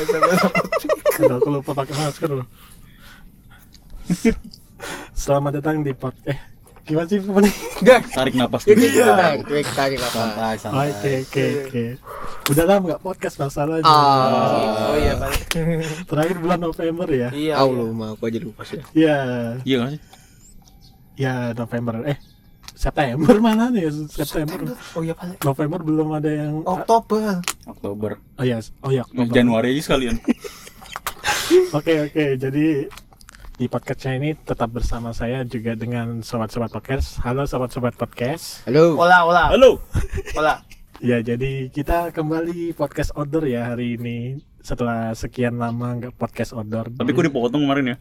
Aduh, aku lupa pakai masker loh. Selamat datang di pod eh gimana sih pokoknya? Enggak. Tarik napas Gitu dulu. bentar. Gue tarik apa? Santai, santai. Oke oke oke. Udah lama nggak podcast masalahnya. Ah. Oh iya balik. Terakhir bulan November ya. Iya. Tahu iya. lu mah aku aja lupa sih. Ya Iya nggak sih? ya November eh September mana nih September Oh iya balik. November belum ada yang Oktober. Oktober. oh ya oh ya Oktober. Januari aja sekalian. Oke oke jadi di podcastnya ini tetap bersama saya juga dengan sobat-sobat podcast. Halo sobat-sobat podcast. Halo. Ola ola Halo. ola. Ya jadi kita kembali podcast order ya hari ini setelah sekian lama nggak podcast order. Tapi kok dipotong kemarin ya?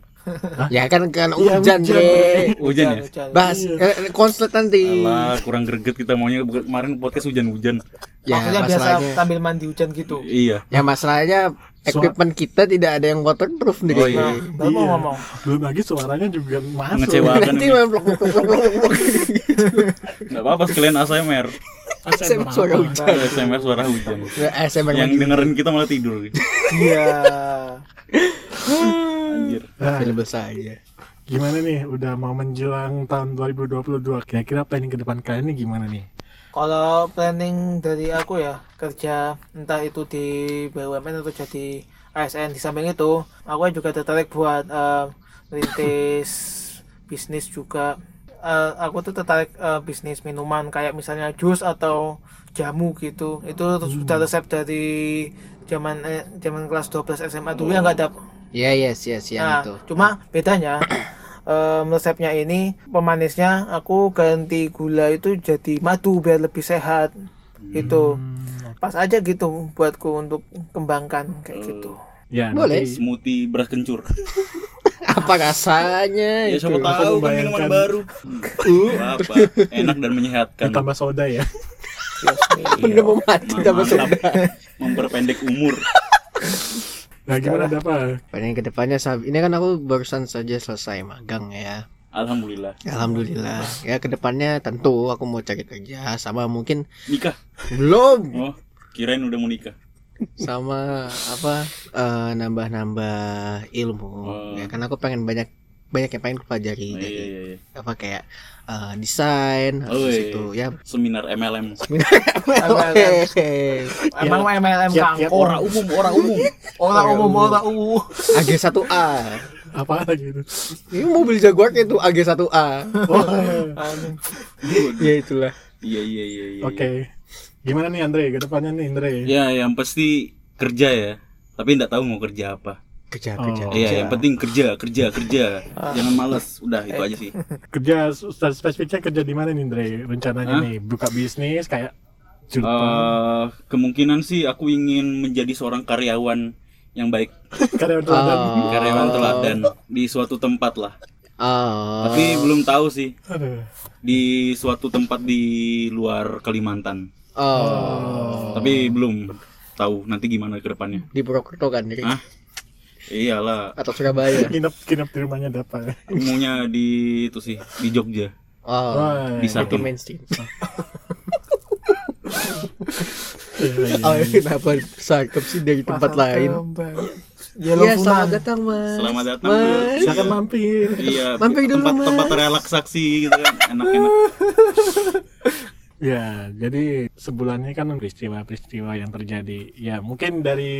Ya kan kan Iya, hujan, hujan, Bre. Hujan ya? Bahas eh, konslet nanti. Alah, kurang greget kita maunya kemarin podcast hujan-hujan. Ya Maksudnya biasa masalahnya. sambil mandi hujan gitu. Iya. Ya masalahnya equipment kita tidak ada yang waterproof nih. Oh, iya. Nah, Iya. ngomong. Belum lagi suaranya juga masuk. Mengecewakan Nanti main blok blok blok blok blok. Enggak apa-apa sekalian ASMR. ASMR suara hujan. ASMR suara hujan. Ya, ASMR Yang dengerin kita malah tidur. Iya. Nah, Film saja. gimana nih udah mau menjelang tahun 2022 kira-kira planning ke depan kalian ini gimana nih? Kalau planning dari aku ya kerja entah itu di BUMN atau jadi ASN di samping itu aku juga tertarik buat eh, merintis bisnis juga. Eh, aku tuh tertarik eh, bisnis minuman kayak misalnya jus atau jamu gitu. Itu sudah resep dari zaman eh, zaman kelas 12 SMA dulu yang nggak ada Ya yes yes yang Nah, itu. cuma bedanya em, resepnya ini pemanisnya aku ganti gula itu jadi madu biar lebih sehat. Itu pas aja gitu buatku untuk kembangkan kayak gitu. Ya, Boleh. nanti Smoothie beras kencur. Apa rasanya Ya itu? siapa tahu kan minuman baru. apa? Enak dan menyehatkan. tambah soda ya. Bener mau mati Ma- tambah soda. Memperpendek umur. Nah, gimana ada apa? Paling ke depannya ini kan aku barusan saja selesai magang ya. Alhamdulillah. Alhamdulillah. Ya ke depannya tentu aku mau cari kerja sama mungkin Nikah. belum Oh, kirain udah mau nikah. sama apa eh, nambah-nambah ilmu. Oh. Ya kan aku pengen banyak banyak yang pengen aku pelajari Oh, dari iya, iya, iya. apa kayak eh, desain Oh, iya. itu ya Seminar MLM. Emang MLM kiat-kiat kangkung. Orang umum, orang umum. Orang umum orang umum. AG1A. Apa lagi itu? Ini mobil Jaguar itu AG1A. Oh, ya itulah. Iya, iya, iya, iya. Oke. Gimana nih Andre? Ke depannya nih Andre. Ya, yang pasti kerja ya. Tapi nggak tahu mau kerja apa. Kerja Oh. kerja. Iya, yang penting kerja, kerja, kerja. Jangan malas. Udah itu aja sih. Kerja spesifiknya kerja di mana nih Andre? Rencananya Hah? nih buka bisnis kayak. Eh, kemungkinan sih aku ingin menjadi seorang karyawan yang baik, karyawan teladan. Oh. karyawan teladan di suatu tempat lah. Oh. Tapi belum tahu sih Aduh. di suatu tempat di luar Kalimantan. Oh. Tapi belum tahu nanti gimana ke depannya. Di Purwokerto kan Hah? Iyalah, atau Surabaya. Nginep nginep di rumahnya Dapa. aku maunya di itu sih di Jogja. Oh. Wah, Di Itu Sarkem. mainstream. iya, iya. Oh, kenapa Sarkem sih dari tempat lain? Yellow Iya, selamat datang, Mas. Selamat datang. Mas. Silakan mampir. Iya, Mampir dulu, tempat Mas. tempat relaksasi gitu kan, enak-enak. Ya, jadi sebulan ini kan peristiwa-peristiwa yang terjadi. Ya, mungkin dari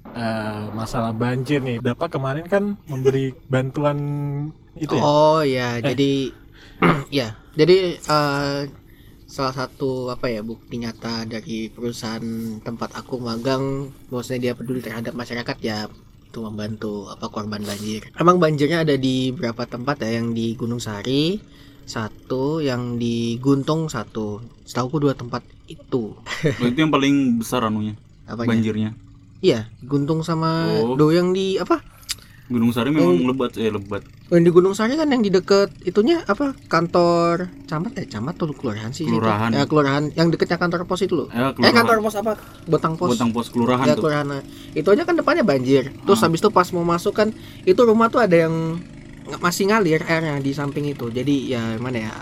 eh, masalah banjir nih. Dapat kemarin kan memberi bantuan itu ya. Oh ya, jadi ya, jadi eh, salah satu apa ya bukti nyata dari perusahaan tempat aku magang, maksudnya dia peduli terhadap masyarakat ya itu membantu apa korban banjir. Emang banjirnya ada di beberapa tempat ya, yang di Gunung Sari satu, yang di Guntung satu. Setahu dua tempat itu. Oh, itu yang paling besar anunya, Apanya? banjirnya. Iya, Guntung sama Oh. do yang di apa? Gunung Sari memang lebat, eh lebat. Oh, Yang di Gunung Sari kan yang di deket itunya apa? Kantor camat ya, camat atau kelurahan sih? Kelurahan. Ya, kelurahan yang deketnya kantor pos itu loh. Ya, Eh, kantor pos apa? Botang pos. Botang pos kelurahan ya, tuh. kelurahan. Itu aja kan depannya banjir. Terus Ah. habis itu pas mau masuk kan itu rumah tuh ada yang masih ngalir airnya di samping itu. Jadi ya mana ya?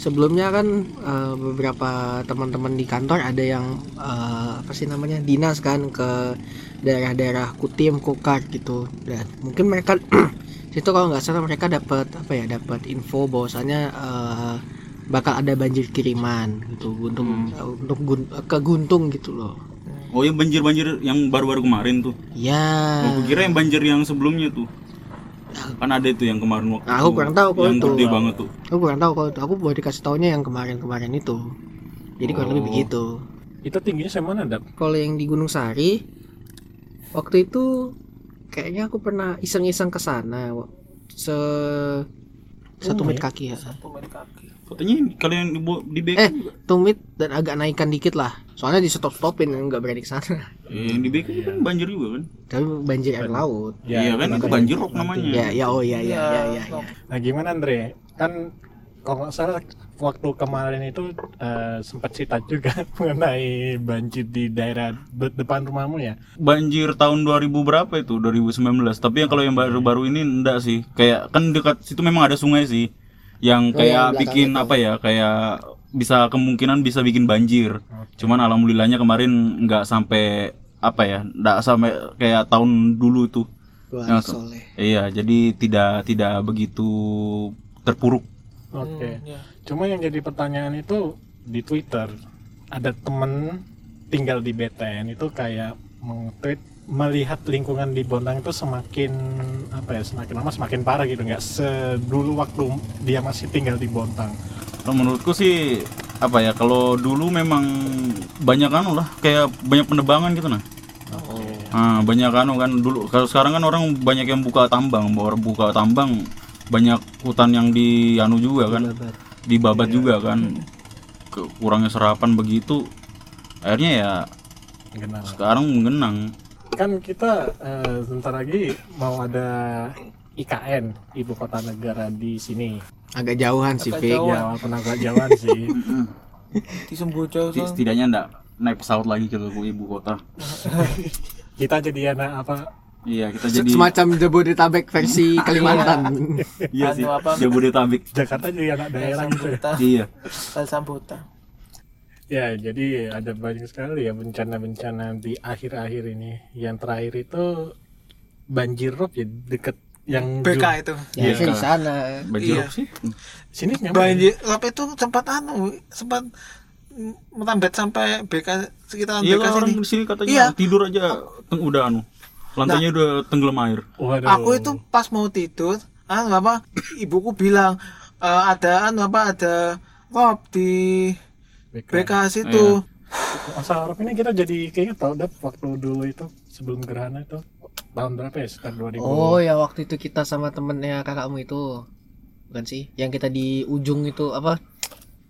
Sebelumnya kan eh, beberapa teman-teman di kantor ada yang eh, apa sih namanya dinas kan ke daerah-daerah Kutim, Kokar gitu. Dan mungkin mereka situ kalau nggak salah mereka dapat apa ya dapat info bahwasanya eh, bakal ada banjir kiriman gitu untuk untuk gun- ke Guntung gitu loh. Oh yang banjir-banjir yang baru-baru kemarin tuh. Ya. Aku kira yang banjir yang sebelumnya tuh. Kan ada itu yang kemarin waktu Aku itu, kurang tahu kalau yang itu. gede banget tuh. Aku kurang tahu kalau itu. Aku baru dikasih taunya yang kemarin-kemarin itu. Jadi kurang lebih Oh. begitu. Itu tingginya sama mana, Dap? Kalau yang di Gunung Sari waktu itu kayaknya aku pernah iseng-iseng ke sana se satu menit kaki ya. Satu menit kaki. Katanya kalian di, di BK Eh, tumit dan agak naikkan dikit lah. Soalnya di stop stopin nggak berani ke sana. Eh, yang di BK kan banjir juga kan? Tapi banjir air laut. iya kan itu banjir rock namanya. Ya, ya, oh ya, ya, ya, ya, ya. Nah gimana Andre? Kan kalau nggak salah waktu kemarin itu eh, sempat cerita juga mengenai banjir di daerah de- depan rumahmu ya. Banjir tahun 2000 berapa itu? 2019. Tapi yang kalau yang baru-baru ini enggak sih. Kayak kan dekat situ memang ada sungai sih. Yang Oh, kayak yang belakang bikin itu. apa ya? Kayak bisa kemungkinan bisa bikin banjir. Cuman alhamdulillahnya kemarin nggak sampai apa ya? Nggak sampai kayak tahun dulu tuh. Wah, Ya, soleh. Iya, jadi tidak tidak begitu terpuruk. Oke. Hmm, ya. Cuma yang jadi pertanyaan itu di Twitter ada temen tinggal di BTN itu kayak meng-tweet melihat lingkungan di Bontang itu semakin apa ya semakin lama semakin parah gitu nggak sedulu waktu dia masih tinggal di Bontang. Kalau menurutku sih apa ya? Kalau dulu memang banyak anu lah, kayak banyak penebangan gitu nah. Oh. Ah, banyak anu kan dulu. Kalau sekarang kan orang banyak yang buka tambang, buka tambang banyak hutan yang di anu juga kan, Babat. dibabat juga kan. Ke- Kurangnya serapan begitu. Akhirnya ya Genang. sekarang menggenang. Kan kita eh, sebentar lagi mau ada IKN ibu kota negara di sini. Agak jauhan sih, Fik. jauh. Ya walaupun agak jauhan sih. Di. Setidaknya enggak naik pesawat lagi ke ibu kota. Kita jadi anak apa Iya, kita jadi Semacam Jabodetabek versi Kalimantan. iya sih. Anu apa? Jabodetabek. Jakarta jadi anak daerah gitu ya. Iya. Bal sambutan. Ya, jadi ada banyak sekali ya bencana-bencana di akhir-akhir ini. Yang terakhir itu banjir rob ya deket yang BK Ju- itu. ya, Iya. saya di sana. Banjir Iya. sih? Sini nyampe. Banjir lap itu sempat anu sempat merambat sampai BK sekitaran Iya BK orang sini. di sini katanya Iya. tidur aja teng- udah anu. Lantainya udah tenggelam air. Waduh. Aku itu pas mau tidur, anu apa? Ibuku bilang "Eh, ada anu apa ada rob di BK. BK situ. Masa Arab ini kita jadi kayaknya tau dap waktu dulu itu sebelum gerhana itu tahun berapa ya sekitar 2000. Oh, ya waktu itu kita sama temennya kakakmu itu. Bukan sih? Yang kita di ujung itu apa?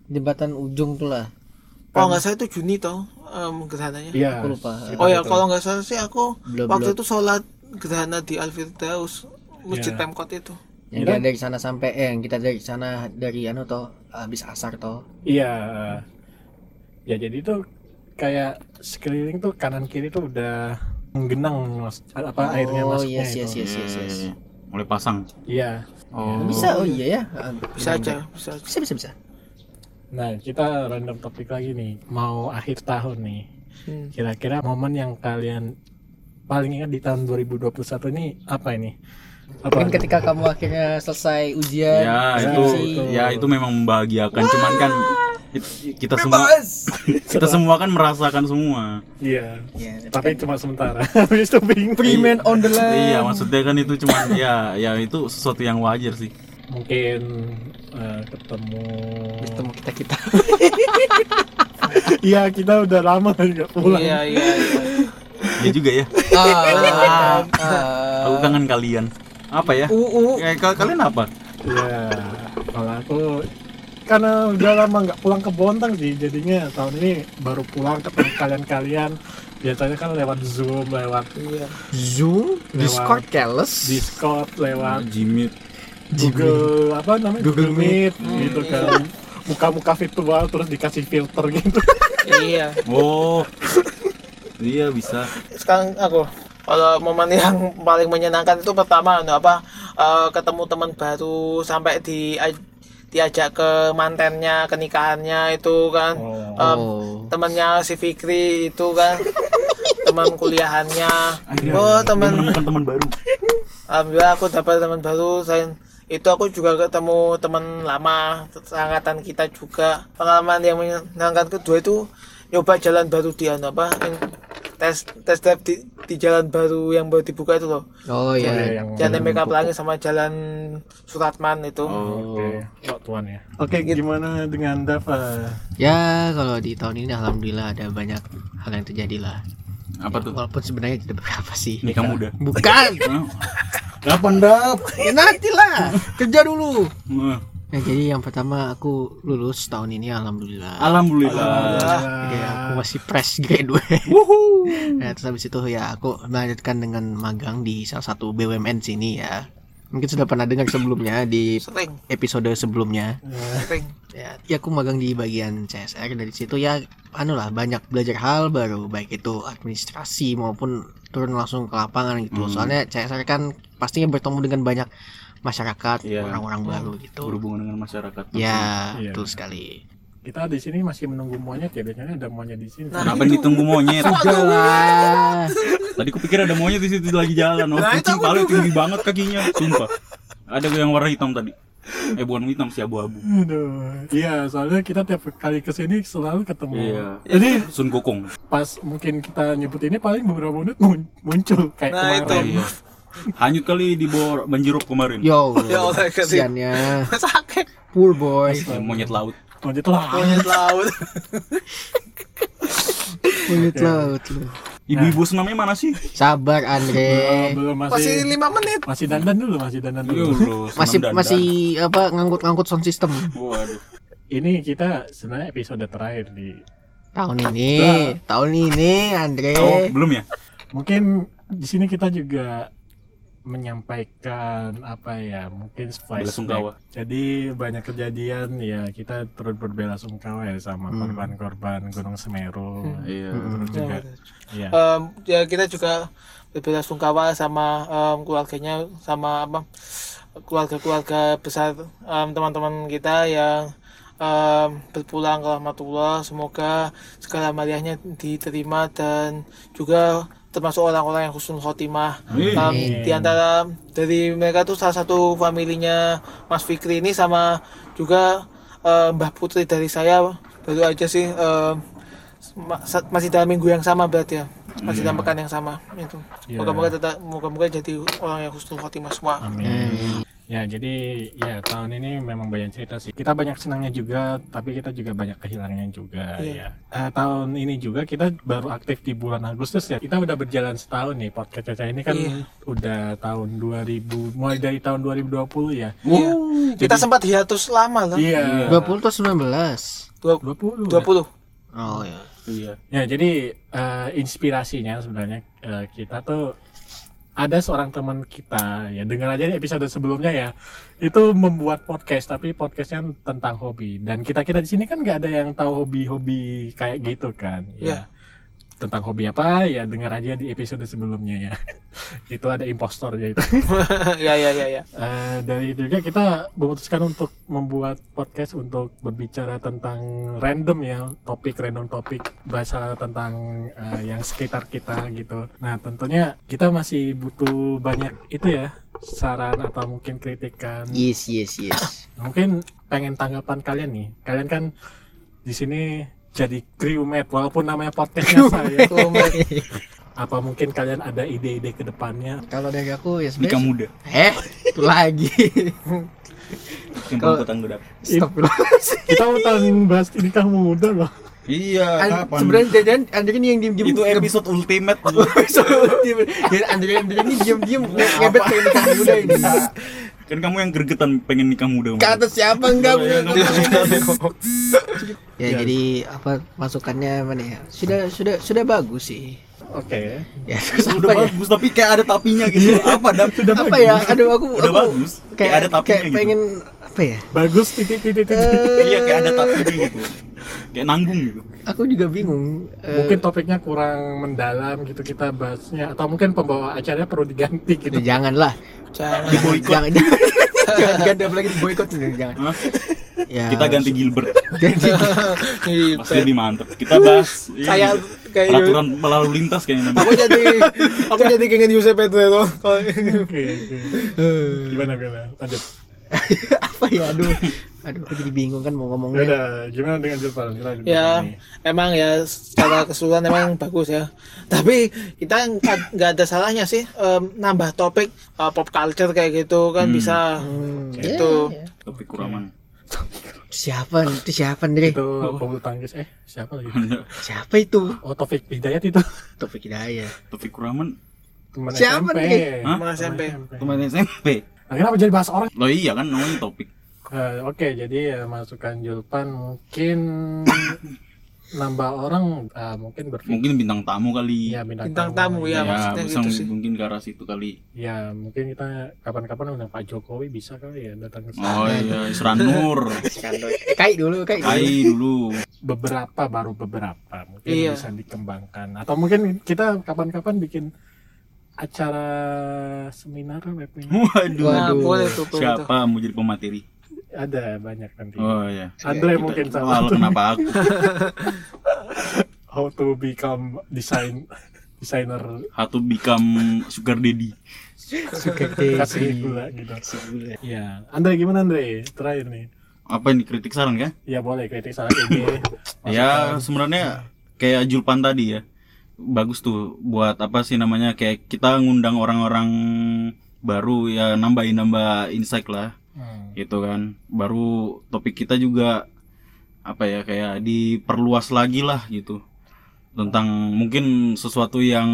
Jembatan ujung tuh lah. Kalau nggak salah itu Juni toh em, gerhananya. Iya. Aku lupa. Oh ya kalau nggak salah sih aku Belum, waktu itu sholat gerhana di Al Firdaus masjid Ya. Pemkot itu. Yang kita dari sana sampai eh yang kita dari sana dari anu toh habis asar toh. Iya. Ya jadi itu kayak sekeliling tuh kanan kiri tuh udah menggenang mas, apa airnya Oh, masuknya yes, yes, itu. yes, yes, yes. Eh, Mulai pasang. Iya. Oh. Bisa, oh iya ya. Bisa aja, bisa aja. Bisa, bisa, bisa. Nah, kita random topik lagi nih. Mau akhir tahun nih. Hmm. Kira-kira momen yang kalian paling ingat di tahun 2021 ini apa ini? Apa? Mungkin ketika kamu akhirnya selesai ujian, Ya itu skripsi. ya itu memang membahagiakan. Cuman kan it- kita semua kita semua kan merasakan semua. Iya. Ya, Tapi cuma sementara. Habis itu bingung. Freeman on the line. Iya maksudnya kan itu cuman ya ya itu sesuatu yang wajar sih. Mungkin eh, ketemu. Ketemu kita kita. Iya, kita udah lama nggak pulang. Iya, iya, iya. Ya juga ya. ah, Aku kangen kalian. Apa ya? uh, uh. Eh, ka- kalian apa? Iya. Kalau aku karena udah lama nggak pulang ke Bontang sih, jadinya tahun ini baru pulang ketemu kalian-kalian. Biasanya kan lewat Zoom, lewat Iya. Zoom, Discord, Keles. Discord, lewat Jimmy. Google apa namanya Google Meet, gitu kan. Muka-muka virtual terus dikasih filter gitu. Iya. Oh. Iya bisa. Sekarang aku kalau momen yang paling menyenangkan itu pertama anu apa eh, ketemu teman baru sampai di diajak ke mantennya ke nikahannya itu kan Oh. Oh. temannya si Fikri itu kan teman kuliahannya oh teman teman baru alhamdulillah aku dapat teman baru selain itu aku juga ketemu teman lama angkatan kita juga pengalaman yang menyenangkan kedua itu nyoba jalan baru di anu apa yang tes tes drive di, di jalan baru yang baru dibuka itu loh Oh Ya, ya. yang jalan MK Pelangi sama jalan Suratman itu Oke, Pak Tuan ya. Oke, gimana dengan Dava? Ya kalau di tahun ini alhamdulillah ada banyak hal yang terjadi lah. apa tuh Walaupun sebenarnya tidak berapa sih. nikah muda Bukan. Kapan dap ya nanti lah. Kerja dulu. Wah, Ya jadi yang pertama aku lulus tahun ini alhamdulillah. alhamdulillah Jadi aku masih fresh graduate. Nah, terus habis itu ya aku melanjutkan dengan magang di salah satu BUMN sini ya. Mungkin sudah pernah dengar sebelumnya di sering episode sebelumnya. sering Ya, ya aku magang di bagian CSR dari situ ya anu lah banyak belajar hal baru baik itu administrasi maupun turun langsung ke lapangan gitu. Hmm. Soalnya CSR kan pastinya bertemu dengan banyak masyarakat, Iya. orang-orang baru gitu. berhubungan dengan masyarakat Ya, Iya. betul sekali. Kita di sini masih menunggu monyet ya, biasanya ada monyet di sini. Kenapa ditunggu monyet? Udah lah. Tadi kupikir ada monyet di situ lagi jalan. Oh, Nah, itu kucing paling tinggi banget kakinya, sumpah. Ada yang warna hitam tadi. Eh bukan hitam sih abu-abu. Aduh, iya soalnya kita tiap kali ke sini selalu ketemu. Iya. Jadi Sun Gokong. pas mungkin kita nyebut ini paling beberapa menit mun- muncul kayak Nah, itu. kemarin. Iya. Hanyut kali di bawah banjirop kemarin. Yo, Ya Allah, kasih. kesiannya sakit poor boy, monyet laut. Monyet lah. monyet laut monyet laut lu. Ibu-ibu senamnya mana sih? Sabar Andre. belum masih masih lima menit masih dandan dulu, masih dandan dulu. Masih dandan. masih apa ngangkut-ngangkut sound system Waduh. Ini kita sebenarnya episode terakhir di tahun ini. Tahun ini Andre. Oh, belum ya? mungkin di sini kita juga menyampaikan apa ya mungkin flashback. Jadi banyak kejadian ya kita turut berbelasungkawa ya sama Hmm. korban-korban Gunung Semeru. Iya. Terus juga ya. Em, ya kita juga berbelasungkawa sama em, keluarganya sama apa keluarga-keluarga besar em, teman-teman kita yang em, berpulang ke rahmatullah semoga segala maliahnya diterima dan juga termasuk orang-orang yang husnul khotimah Amin. Em, di antara dari mereka tuh salah satu familinya Mas Fikri ini sama juga em, Mbah Putri dari saya baru aja sih sa- masih dalam minggu yang sama berarti ya masih dalam pekan yang sama itu Iya. moga-moga tetap moga-moga jadi orang yang husnul khotimah semua Amin. Ya jadi ya tahun ini memang banyak cerita sih. Kita banyak senangnya juga, tapi kita juga banyak kehilangannya juga Iya. ya. Eh, tahun ini juga kita baru aktif di bulan Agustus ya. Kita udah berjalan setahun nih podcast Caca ini kan Iya. udah tahun 2000 mulai dari tahun 2020 ya. Iya. kita sempat hiatus lama loh Iya. 20 atau 19? Dua- 20. 20 Oh ya. Iya. Ya jadi eh, inspirasinya sebenarnya eh, kita tuh ada seorang teman kita ya dengar aja di episode sebelumnya ya. Itu membuat podcast tapi podcastnya tentang hobi. Dan kita kita di sini kan nggak ada yang tahu hobi-hobi kayak gitu kan ya tentang hobi apa ya dengar aja di episode sebelumnya ya itu ada impostornya itu ya ya ya ya Eh, dari itu juga kita memutuskan untuk membuat podcast untuk berbicara tentang random ya topik random topik bahasa tentang eh, yang sekitar kita gitu. Nah tentunya kita masih butuh banyak itu ya saran atau mungkin kritikan. Yes, yes, yes. Mungkin pengen tanggapan kalian nih. Kalian kan di sini jadi crewmate walaupun namanya podcastnya saya. Apa mungkin kalian ada ide-ide ke depannya? Kalau dari aku ya Nikah sebenarnya. muda. Eh, itu lagi. Kalau-. Stop dulu. Kita utang bahas nikah muda loh. Iya, An- Sebenarnya jajan Andre ini yang diem-diem. itu episode ultimate. Dan Andre Andre ini diem-diem nge- ngebet pengen nikah muda ini. Kan kamu yang gregetan pengen nikah muda. Ke atas siapa enggak? Ya. Ya jadi apa masukannya mana ya? Sudah sudah sudah bagus sih. Oke. Ya terus Udah apa ya? bagus tapi kayak ada tapinya gitu. Apa dap? Apa ya? Aduh aku Udah aku bagus. Kayak Kayak ada tapinya kayak gitu. pengen apa ya? Bagus titik titik titik. Eh, Iya kayak ada tapinya gitu. Kayak nanggung gitu. Aku juga bingung. Eh, mungkin topiknya kurang mendalam gitu kita bahasnya atau mungkin pembawa acaranya perlu diganti gitu. ya janganlah. jangan Jangan jangan jangan diganti apalagi di boykot jangan. Hah? Ya Kita ganti Gilbert. Iya. Pasti lebih mantep. Kita bahas Kayak kayak peraturan lalu lintas kayaknya. aku jadi aku jadi Yusuf Pedro kalau Oke, oke. Gimana gimana? Lanjut. apa ya aduh aduh aku jadi bingung kan mau Ya ngomongnya udah, gimana dengan lanjut ya ini. emang ya secara keseluruhan emang bagus ya tapi kita nggak ada salahnya sih em, nambah topik uh, pop culture kayak gitu kan Hmm. bisa Hmm, Gitu. ya, ya. Topik kuraman. Siapa itu siapa Andre Itu pebulu tangkis. Eh, siapa lagi? siapa itu Oh, Taufik Hidayat itu. topik hidayah Topik kuraman Teman Siapa SMP. nih? Teman SMP. teman SMP. Nah, kenapa jadi bahas orang? Lo iya kan namanya topik. Eh, Oke, jadi ya masukan Julpan mungkin nambah orang ah, mungkin berpikir Mungkin bintang tamu kali. ya bintang, Bintang tamu, ya, Ya, maksudnya gitu sih. mungkin ke arah situ kali. Ya mungkin kita kapan-kapan undang Pak Jokowi bisa kali ya datang ke sini. Oh iya, Isra Nur. Eh, kai dulu kai dulu Kai dulu. Beberapa baru beberapa mungkin Iya. bisa dikembangkan atau mungkin kita kapan-kapan bikin acara seminar webinar Waduh. nah, Waduh. boleh tuh boleh tuh. Siapa mau jadi pemateri? Ada banyak nanti. Oh iya. Andre Kita- mungkin lo satu. kenapa aku? How to become design designer How to become sugar daddy. suka kasih gula gitu. Ya, Andre gimana Andre? Terakhir nih. Apa ini kritik saran ya? Ya boleh kritik salah ini. Ya sebenarnya kayak Julpan tadi ya bagus tuh buat apa sih namanya kayak kita ngundang orang-orang baru ya nambahin nambah insight lah Hmm. gitu kan. Baru topik kita juga apa ya kayak diperluas lagi lah gitu. Tentang mungkin sesuatu yang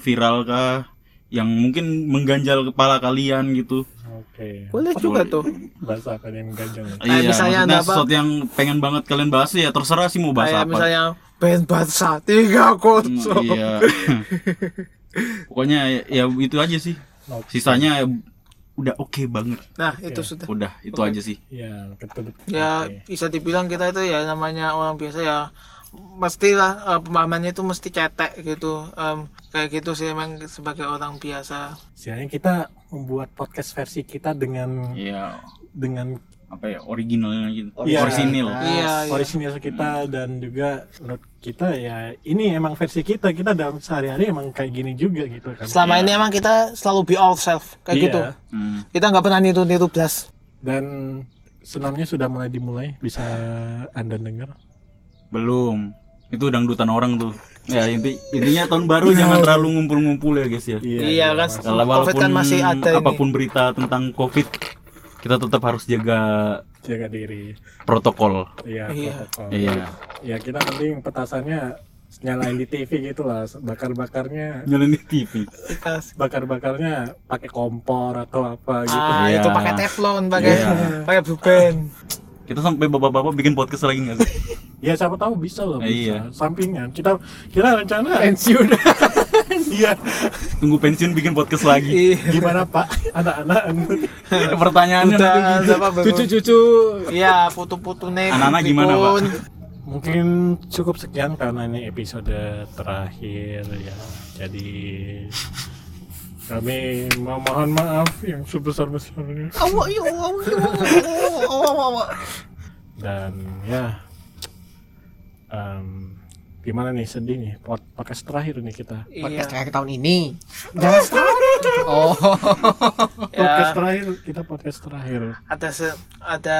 viral kah yang mungkin mengganjal kepala kalian gitu. Oke. boleh juga tuh. Bahasa apa yang ganjang? iya misalnya maksudnya ada apa? sesuatu yang pengen banget kalian bahas ya terserah sih mau bahas kayak apa. misalnya band Barca tiga Hmm, kosong iya. Pokoknya ya, ya itu aja sih. Sisanya ya udah oke banget. Nah itu sudah. Udah itu aja sih. Ya, betul. ya Oke. bisa dibilang kita itu ya namanya orang biasa ya mestilah eh, pemahamannya itu mesti cetek gitu. Em, kayak gitu sih emang sebagai orang biasa. Istilahnya kita membuat podcast versi kita dengan ya dengan apa ya originalnya gitu Iya. orisinil. Iya iya. Orisinil kita dan juga menurut kita ya ini emang versi kita. Kita dalam sehari-hari emang kayak gini juga gitu kan. selama ini emang kita selalu be ourselves kayak Iya. gitu. Hmm. kita nggak pernah niru niru blas Dan senamnya sudah mulai dimulai bisa anda dengar. belum. Itu dangdutan orang tuh. Ya inti intinya tahun baru jangan terlalu ngumpul-ngumpul ya guys ya. Iya kan. Mas- kalau covid walaupun kan masih ada ini. apa pun berita tentang covid kita tetap harus jaga jaga diri. protokol Iya. Iya. protokol. iya Ya kita nanti petasannya nyalain di TV gitu lah, bakar-bakarnya nyalain di TV Kita- bakar-bakarnya pakai kompor atau apa gitu. ah Iya. itu pakai teflon pakai Iya. pakai blue band kita sampai bapak-bapak bikin podcast lagi nggak sih Ya siapa tahu bisa loh Eh, bisa. iya. Sampingan kita kita rencana pensiun. Iya. tunggu pensiun bikin podcast lagi Iya. Gimana Pak? Anak-anak apa, baru- cucu-cucu Iya, foto-foto nih. Anak-anak gimana, Pak? mungkin cukup sekian karena ini episode terakhir ya. Jadi kami memohon maaf yang sebesar-besarnya awak yo awak yo awak awak dan ya em, gimana nih sedih nih? Pod- podcast terakhir nih kita. Podcast Iya. terakhir tahun ini. Jangan terakhir oh. Podcast Ya, terakhir kita podcast terakhir. Ada se- ada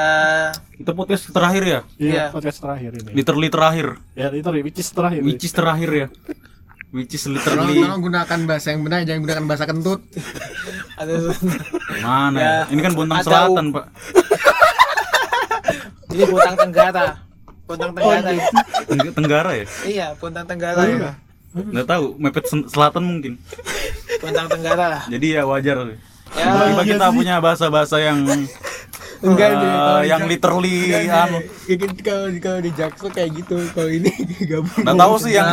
kita podcast terakhir ya? Iya Iya. podcast terakhir ini. Literally terakhir. Ya itu which is terakhir. Which is terakhir ya? Which is literally tolong gunakan bahasa yang benar jangan gunakan bahasa kentut. Ada mana ya? Ya, ini kan Bontang ada Selatan pak. Ini Bontang Tenggara. Bontang Tenggara. Tengg- Tenggara ya Iya, Bontang Tenggara. ya. nggak tahu mepet selatan mungkin Bontang Tenggara lah. jadi ya wajar Ya, tiba kita punya bahasa-bahasa yang enggak eh, deh kalau di yang Jak- literally anu. Kayak gitu, kalau kalau di Jaksel kayak gitu. Kalau ini gabung nggak tahu sih yang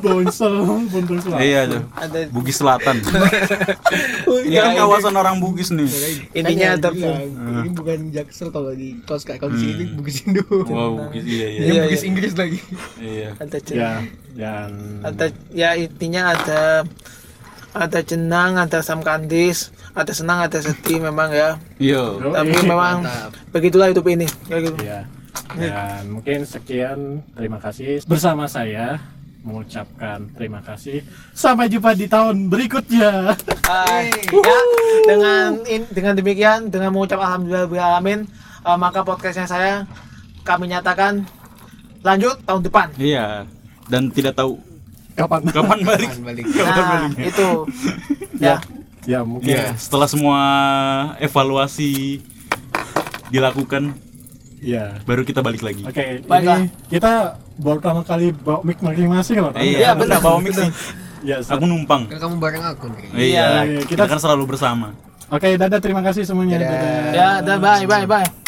bonsel. bonsel selatan. iya tuh ada. Bugis Selatan. Ini Ya, kan kawasan orang Bugis nih. Intinya ada bilang, ini bukan Jaksel kalau di kalau sekarang kalau di sini Bugis Indo wow Bugis iya iya. Ini Iya, Bugis iya. Inggris lagi. Iya. Ada ya dan ada ya intinya ada ada jenang ada asam kandis ada senang ada sedih memang ya Yo. tapi Yoi. memang Mantap. begitulah hidup ini kayak gitu Iya. Dan mungkin sekian terima kasih bersama saya mengucapkan terima kasih. Sampai jumpa di tahun berikutnya. Ah, ya, dengan in- dengan demikian dengan mengucap alhamdulillah alamin maka podcastnya saya kami nyatakan lanjut tahun depan Iya. Dan tidak tahu Kapan? kapan balik. Kapan balik? nah itu ya Ya mungkin. Iya, setelah semua evaluasi dilakukan Iya. baru kita balik lagi. Oke, Baiklah. ini kita baru pertama kali bawa mic masing-masing loh. Iya, Iya, benar. bawa mix sih. Ya, Aku numpang. Kan kamu bareng aku nih. Iya, iya, kita kita- kan selalu bersama. Oke, dadah terima kasih semuanya. Dadah. Dadah. ya dan bye bye bye